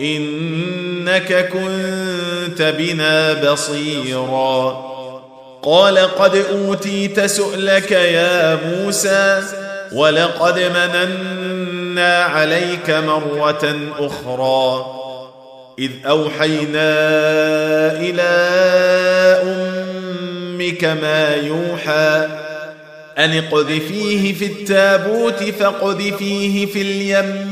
إنك كنت بنا بصيرا. قال قد أوتيت سؤلك يا موسى ولقد مننا عليك مرة أخرى. إذ أوحينا إلى أمك ما يوحى أن اقذفيه في التابوت فاقذفيه في اليم.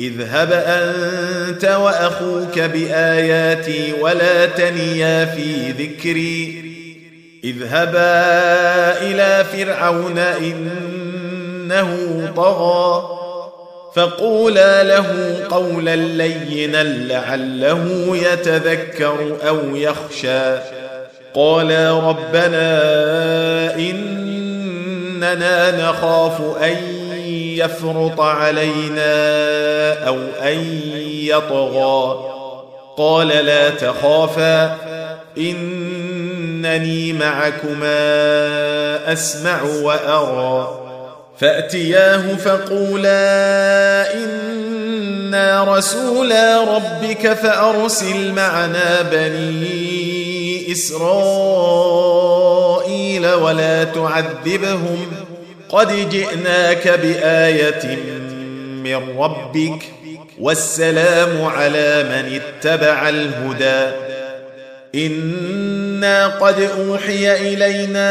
اذهب أنت وأخوك بآياتي ولا تنيا في ذكري. اذهبا إلى فرعون إنه طغى فقولا له قولا لينا لعله يتذكر أو يخشى. قالا ربنا إننا نخاف أن يفرط علينا أو أن يطغى. قال لا تخافا إنني معكما أسمع وأرى. فأتياه فقولا إنا رسولا ربك فأرسل معنا بني إسرائيل ولا تعذبهم. قد جئناك بآية من ربك والسلام على من اتبع الهدى. إنا قد أوحي إلينا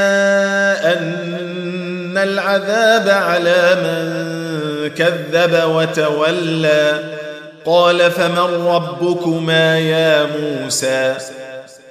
أن العذاب على من كذب وتولى. قال فمن ربكما يا موسى؟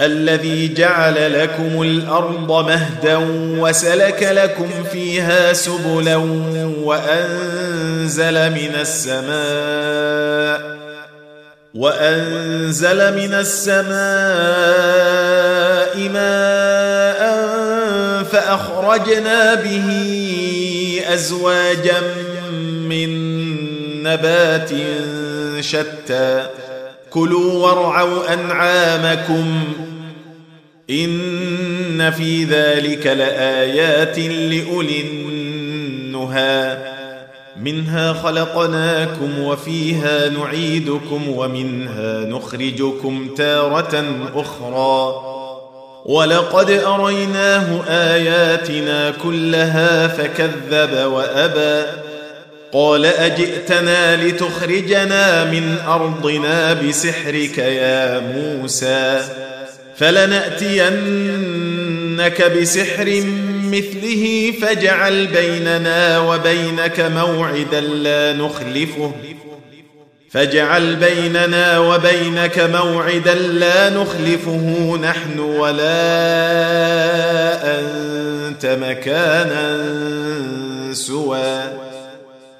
الذي جعل لكم الأرض مهدا وسلك لكم فيها سبلا وأنزل من السماء وأنزل من السماء ماء فأخرجنا به أزواجا من نبات شتى. كلوا وارعوا أنعامكم ان في ذلك لايات لاولي النهى. منها خلقناكم وفيها نعيدكم ومنها نخرجكم تاره أخرى. ولقد اريناه اياتنا كلها فكذب وابى. قال اجئتنا لتخرجنا من ارضنا بسحرك يا موسى. فلنأتينك بسحر مثله فاجعل بيننا وبينك موعدا لا نخلفه. فاجعل بيننا وبينك موعدا لا نخلفه. نحن ولا أنت مكانا سوى.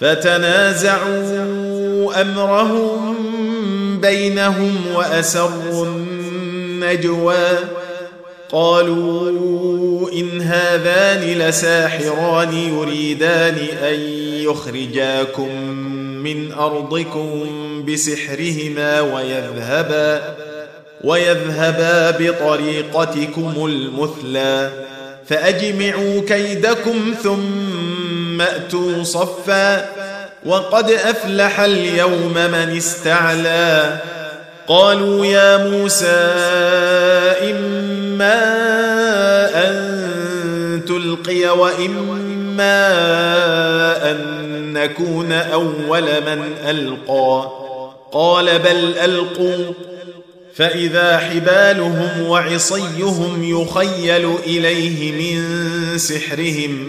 فتنازعوا أمرهم بينهم وأسروا النجوى. قالوا إن هذان لساحران يريدان أن يخرجاكم من أرضكم بسحرهما ويذهبا ويذهبا بطريقتكم المثلى. فأجمعوا كيدكم ثم اتوا صفا وقد أفلح اليوم من استعلى. قالوا يا موسى إما أن تلقي وإما أن نكون أول من ألقى. قال بل ألقوا. فإذا حبالهم وعصيهم يخيل إليه من سحرهم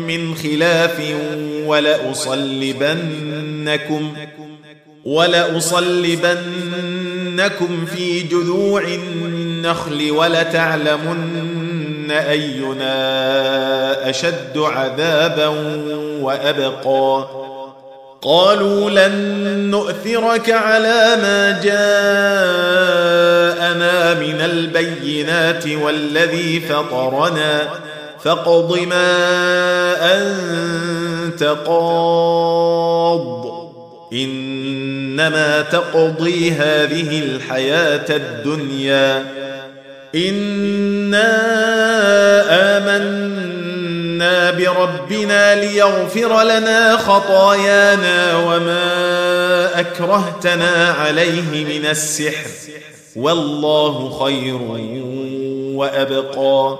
من خلاف ولأصلبنكم ولأصلبنكم في جذوع النخل ولتعلمن أينا أشد عذابا وأبقى. قالوا لن نؤثرك على ما جاءنا من البينات والذي فطرنا. فاقض ما أنت قاض. إنما تقضي هذه الحياة الدنيا. إنا آمنا بربنا ليغفر لنا خطايانا وما أكرهتنا عليه من السحر. والله خير وأبقى.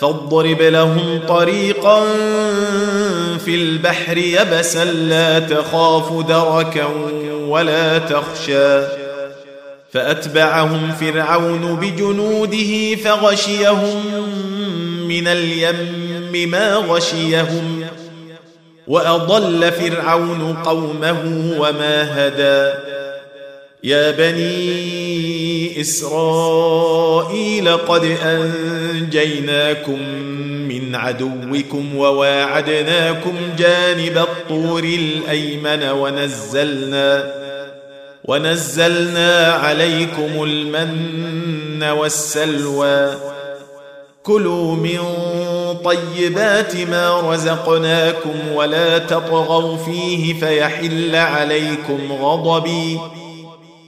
فاضرب لهم طريقا في البحر يبسا لا تخاف دركا ولا تخشى. فأتبعهم فرعون بجنوده فغشيهم من اليم ما غشيهم. وأضل فرعون قومه وما هدى. يا بني إسرائيل قد أنجيناكم من عدوكم وواعدناكم جانب الطور الأيمن ونزلنا ونزلنا عليكم المن والسلوى. كلوا من طيبات ما رزقناكم ولا تطغوا فيه فيحل عليكم غضبي.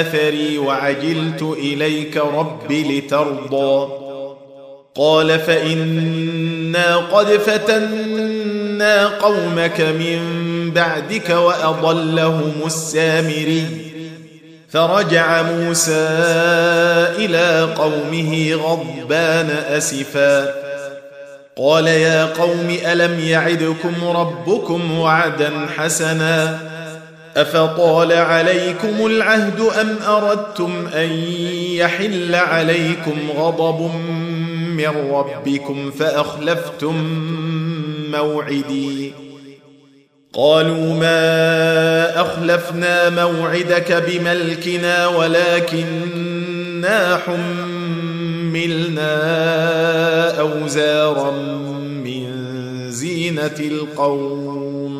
اثري وعجلت إليك رب لترضى. قال فإنا قد فتنا قومك من بعدك وأضلهم السامري. فرجع موسى إلى قومه غضبان أسفا. قال يا قوم ألم يعدكم ربكم وعدا حسنا؟ أفطال عليكم العهد أم أردتم أن يحل عليكم غضب من ربكم فأخلفتم موعدي؟ قالوا ما أخلفنا موعدك بملكنا ولكننا حملنا أوزارا من زينة القوم.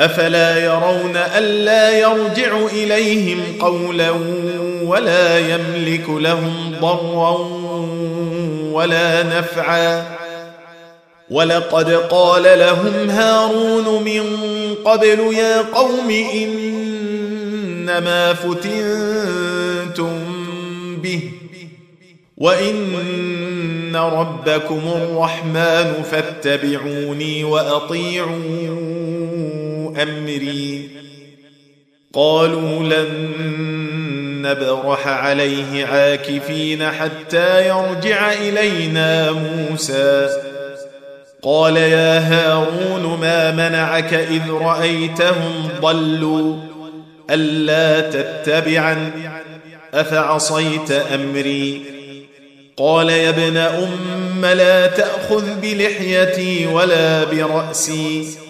أفلا يرون ألا يرجع إليهم قولا ولا يملك لهم ضرا ولا نفعا. ولقد قال لهم هارون من قبل يا قوم إنما فتنتم به وإن ربكم الرحمن فاتبعوني وأطيعوا أمري قالوا لن نبرح عليه عاكفين حتى يرجع إلينا موسى. قال يا هارون ما منعك إذ رأيتهم ضلوا؟ ألا تتبعا أفعصيت أمري؟ قال يا ابن أم لا تأخذ بلحيتي ولا برأسي.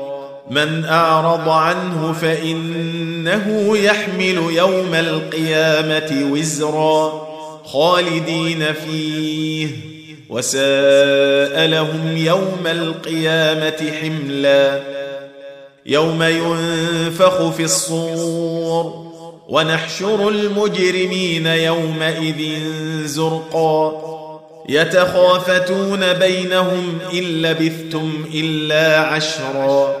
من أعرض عنه فإنه يحمل يوم القيامة وزرا خالدين فيه وساء لهم يوم القيامة حملا يوم ينفخ في الصور ونحشر المجرمين يومئذ زرقا. يتخافتون بينهم إن لبثتم إلا عشرا.